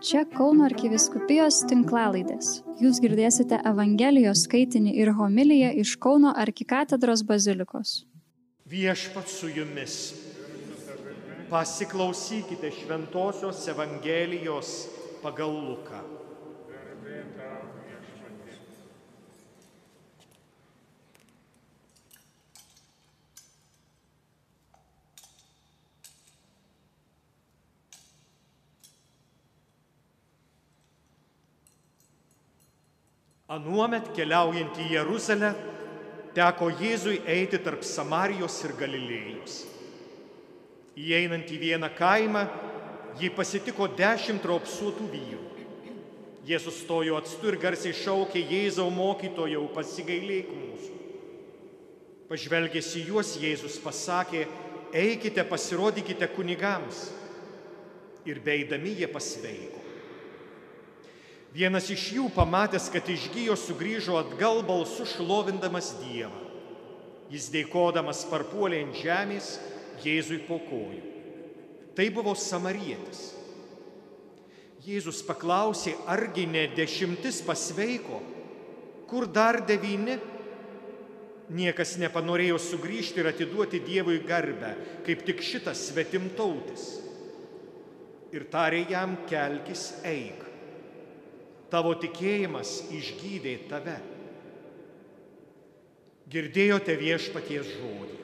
Čia Kauno arkiviskupijos tinklalaidės. Jūs girdėsite Evangelijos skaitinį ir homiliją iš Kauno arkikatedros bazilikos. Viešpat su jumis. Pasiklausykite Šventojios Evangelijos pagal Luką. Anuomet keliaujant į Jeruzalę, teko Jėzui eiti tarp Samarijos ir Galilėjos. Įeinant į vieną kaimą, jį pasitiko dešimt raupsuotų vyrų. Jie sustojo atstu ir garsiai šaukė Jėzau mokytojau, pasigailėk mūsų. Pažvelgęs į juos, Jėzus pasakė, eikite, pasirodykite kunigams. Ir beidami jie pasveiko. Vienas iš jų, pamatęs, kad išgyjo, sugrįžo atgal balsu šlovindamas Dievą. Jis dėkodamas parpuolė ant žemės Jėzui po kojų. Tai buvo samarietis. Jėzus paklausė, argi ne dešimtis pasveiko, kur dar devyni? Niekas nepanorėjo sugrįžti ir atiduoti Dievui garbę, kaip tik šitas svetimtautis. Ir tarė jam kelkis eik tavo tikėjimas išgydė tave. Girdėjote viešpaties žodį.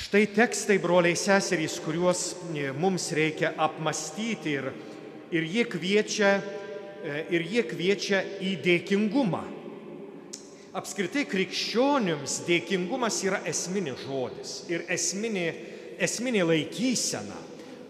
Štai tekstai, broliai seserys, kuriuos e, mums reikia apmastyti ir, ir, jie kviečia, e, ir jie kviečia į dėkingumą apskritai krikščionims dėkingumas yra esminis žodis ir esminė, esminė laikysena.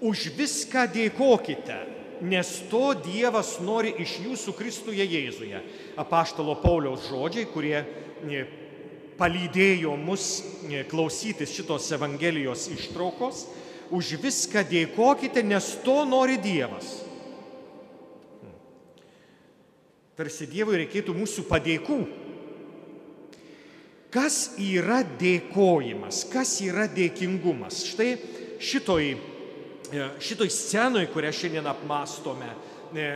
Už viską dėkokite, nes to Dievas nori iš jūsų Kristuje Jėzuje. Apaštalo Pauliaus žodžiai, kurie e, palydėjo mus e, klausytis šitos Evangelijos ištraukos. Už viską dėkokite, nes to nori Dievas. Tarsi Dievui reikėtų mūsų padėkų, Kas yra dėkojimas, kas yra dėkingumas? Štai šitoj, e, šitoj scenoj, kurią šiandien apmastome, e,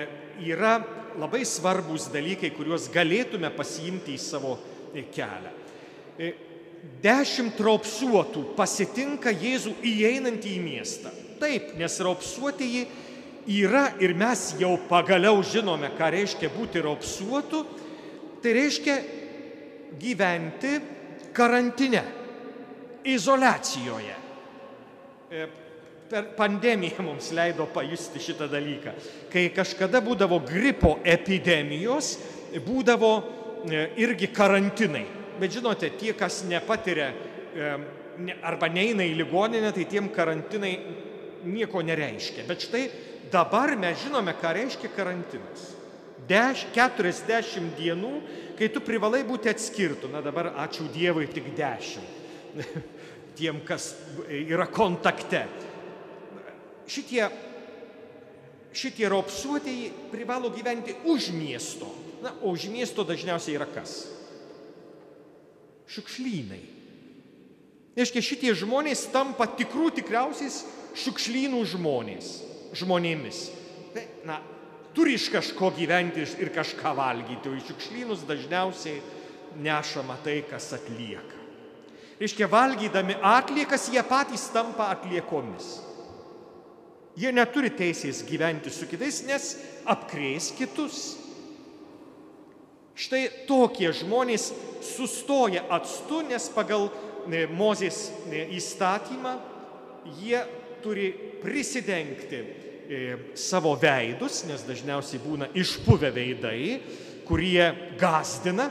yra labai svarbus dalykai, kuriuos galėtume pasiimti į savo e, kelią. Dešimt raupsuotų pasitinka Jėzų įeinantį į miestą. Taip, nes raupsuotieji yra ir mes jau pagaliau žinome, ką reiškia būti raupsuotu. Tai reiškia gyventi karantine, izolacijoje. E, per pandemiją mums leido pajusti šitą dalyką. Kai kažkada būdavo gripo epidemijos, būdavo e, irgi karantinai. Bet žinote, tie, kas nepatiria e, arba neina į ligoninę, tai tiem karantinai nieko nereiškia. Bet štai dabar mes žinome, ką reiškia karantinas. 40 dienų, kai tu privalai būti atskirtų. Na dabar ačiū Dievui tik 10. Tiem, kas yra kontakte. Šitie, šitie raupsuotieji privalo gyventi už miesto. Na, o už miesto dažniausiai yra kas? Šiukšlynai. Reiškia, šitie žmonės tampa tikrų tikriausiais šiukšlynų žmonės, žmonėmis. Na, turi iš kažko gyventi ir kažką valgyti, o į šiukšlynus dažniausiai nešama tai, kas atlieka. Reiškia, valgydami atliekas jie patys tampa atliekomis. Jie neturi teisės gyventi su kitais, nes apkrės kitus. Štai tokie žmonės sustoja atstu, nes pagal Mozės įstatymą jie turi prisidengti savo veidus, nes dažniausiai būna išpuvę veidai, kurie gazdina,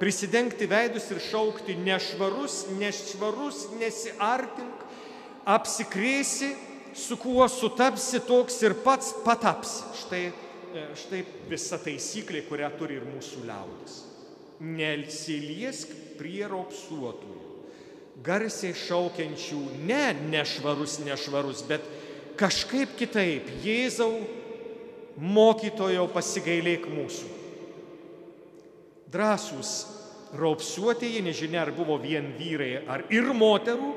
prisidengti veidus ir šaukti nešvarus, nešvarus, nesiartink, apsikrėsi, su kuo sutapsi toks ir pats patapsi. Štai, e, štai visa taisyklė, kurią turi ir mūsų liaudis. Nelsiliesk prie raupsuotųjų, garsiai šaukiančių ne nešvarus, nešvarus, bet kažkaip kitaip, Jėzau, mokytojau pasigailėk mūsų. Drąsūs raupsuotieji, nežinia ar buvo vien vyrai ar ir moterų,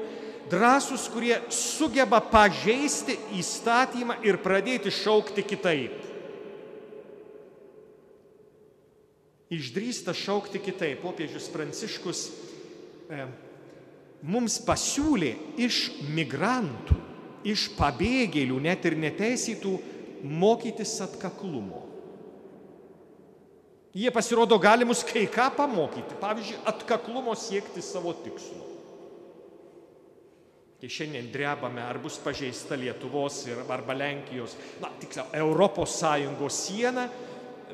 drąsūs, kurie sugeba pažeisti įstatymą ir pradėti šaukti kitaip. Išdrįsta šaukti kitaip. Popiežius Pranciškus e, mums pasiūlė iš migrantų, iš pabėgėlių, net ir neteisytų, mokytis atkaklumo. Jie pasirodo gali mus kai ką pamokyti, pavyzdžiui, atkaklumo siekti savo tikslo. Kai šiandien drebame, ar bus pažeista Lietuvos ir, arba Lenkijos, na, tiksliau, Europos Sąjungos siena,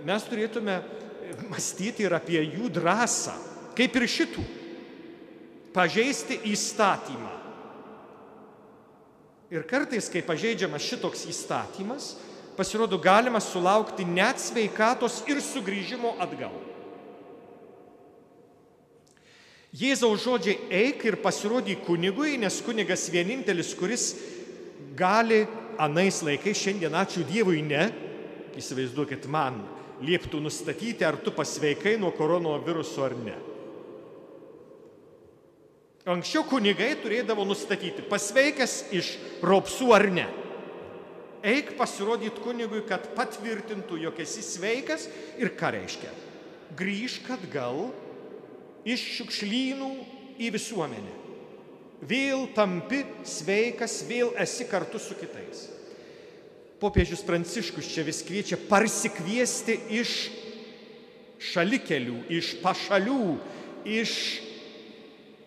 mes turėtume mąstyti ir apie jų drąsą, kaip ir šitų. Pažeisti įstatymą. Ir kartais, kai pažeidžiamas šitoks įstatymas, pasirodo galima sulaukti net sveikatos ir sugrįžimo atgal. Jėzaus žodžiai eik ir pasirodyk kunigui, nes kunigas vienintelis, kuris gali anais laikais, šiandien ačiū Dievui ne, įsivaizduokit man, lieptų nustatyti, ar tu pasveikai nuo koronaviruso ar ne. Anksčiau kunigai turėdavo nustatyti, pasveikęs iš raupsų ar ne. Eik pasirodyti kunigui, kad patvirtintų, jog esi sveikas ir ką reiškia. Grįžk atgal iš šiukšlynų į visuomenę. Vėl tampi sveikas, vėl esi kartu su kitais. Popiežius Pranciškus čia vis kviečia parsikviesti iš šalikelių, iš pašalių, iš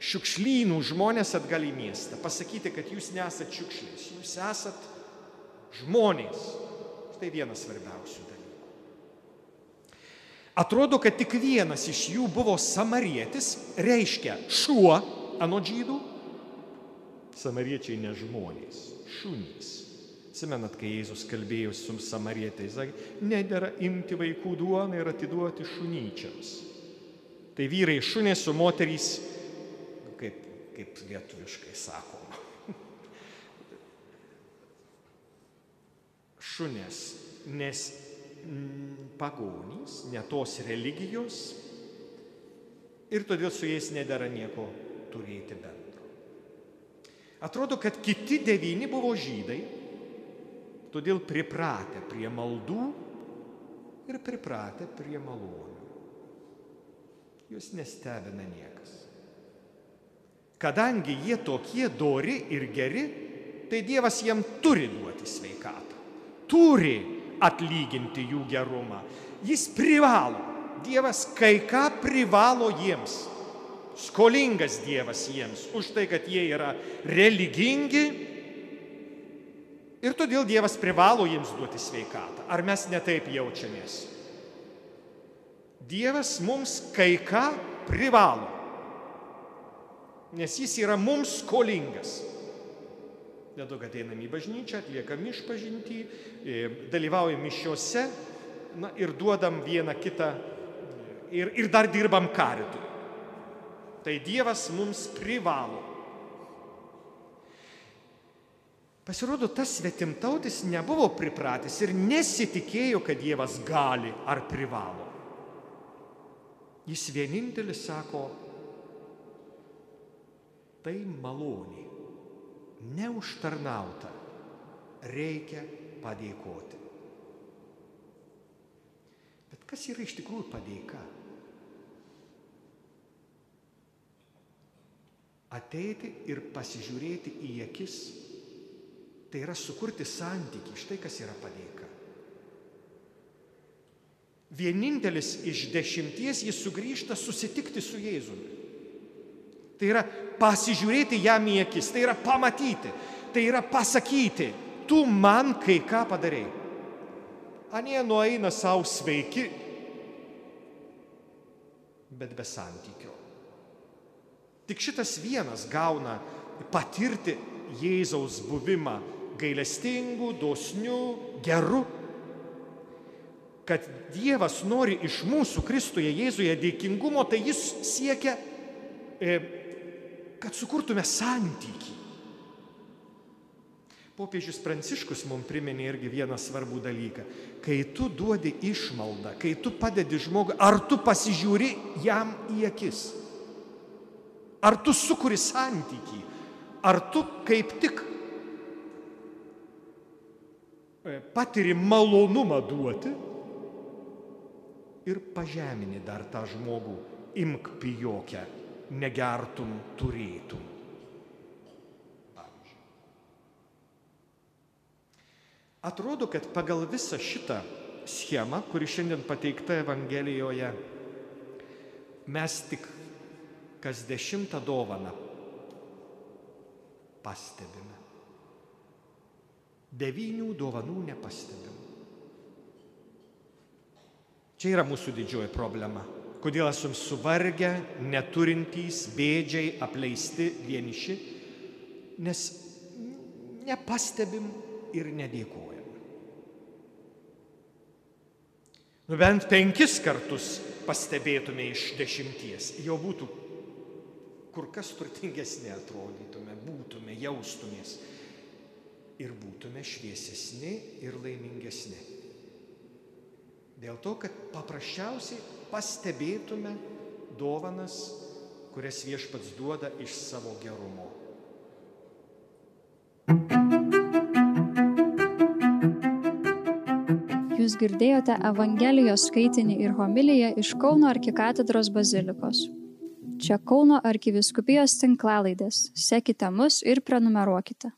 šiukšlynų žmonės atgal į miestą. Pasakyti, kad jūs nesat šiukšlės, jūs esat žmonės. Tai vienas svarbiausių dalykų. Atrodo, kad tik vienas iš jų buvo samarietis, reiškia šuo anot žydų. Samariečiai ne žmonės, šunys. Atsimenat, kai Jėzus kalbėjo su samarietais, sakė, nedėra imti vaikų duoną ir atiduoti šunyčiams. Tai vyrai šunės, o moterys, kaip, kaip lietuviškai sakoma. šunės, nes pagonys, ne tos religijos ir todėl su jais nedara nieko turėti bendro. Atrodo, kad kiti devyni buvo žydai, todėl pripratę prie maldų ir pripratę prie malonių. Jūs nestebina niekas. Kadangi jie tokie dori ir geri, tai Dievas jiem turi duoti sveikatą. Turi atlyginti jų gerumą. Jis privalo. Dievas kai ką privalo jiems. Skolingas Dievas jiems už tai, kad jie yra religingi. Ir todėl Dievas privalo jiems duoti sveikatą. Ar mes netaip jaučiamės? Dievas mums kai ką privalo. Nes jis yra mums skolingas. Dėl to, kad einam į bažnyčią, atliekam išpažinti, e, dalyvaujam mišiuose na, ir duodam vieną kitą ir, ir dar dirbam karitu. Tai Dievas mums privalo. Pasirodo, tas svetimtautis nebuvo pripratęs ir nesitikėjo, kad Dievas gali ar privalo. Jis vienintelis sako, tai malonė neužtarnauta, reikia padėkoti. Bet kas yra iš tikrųjų padėka? Ateiti ir pasižiūrėti į akis, tai yra sukurti santyki, štai kas yra padėka. Vienintelis iš dešimties jis sugrįžta susitikti su Jėzumi. Tai yra pasižiūrėti jam į akis, tai yra pamatyti, tai yra pasakyti, tu man kai ką padarėjai. Anie nueina savo sveiki, bet be santykio. Tik šitas vienas gauna patirti Jėzaus buvimą gailestingu, dosniu, geru. Kad Dievas nori iš mūsų Kristuje Jėzuje dėkingumo, tai jis siekia e, kad sukurtume santykį. Popiežius Pranciškus mums priminė irgi vieną svarbų dalyką, kai tu duodi išmaldą, kai tu padedi žmogui, ar tu pasižiūri jam į akis? Ar tu sukuri santykį? Ar tu kaip tik e, patiri malonumą duoti ir pažemini dar tą žmogų, imk pijokę, negertum turėtum. Atrodo, kad pagal visą šitą schemą, kuri šiandien pateikta Evangelijoje, mes tik kas dešimtą dovaną pastebime. Devynių dovanų nepastebim. Čia yra mūsų didžioji problema. Kodėl esame suvargę, neturintys, bėdžiai, apleisti, vieniši, nes nepastebim ir nedėkojam. Nu bent penkis kartus pastebėtume iš dešimties, jau būtų kur kas turtingesnė atrodytume, būtume, jaustumės ir būtume šviesesni ir laimingesni. Dėl to, kad paprasčiausiai pastebėtume dovanas, kurias viešpats duoda iš savo gerumo. Jūs girdėjote Evangelijos skaitinį ir homiliją iš Kauno arkikatedros bazilikos. Čia Kauno arkiviskupijos tinklalaidės. Sekite mus ir prenumeruokite.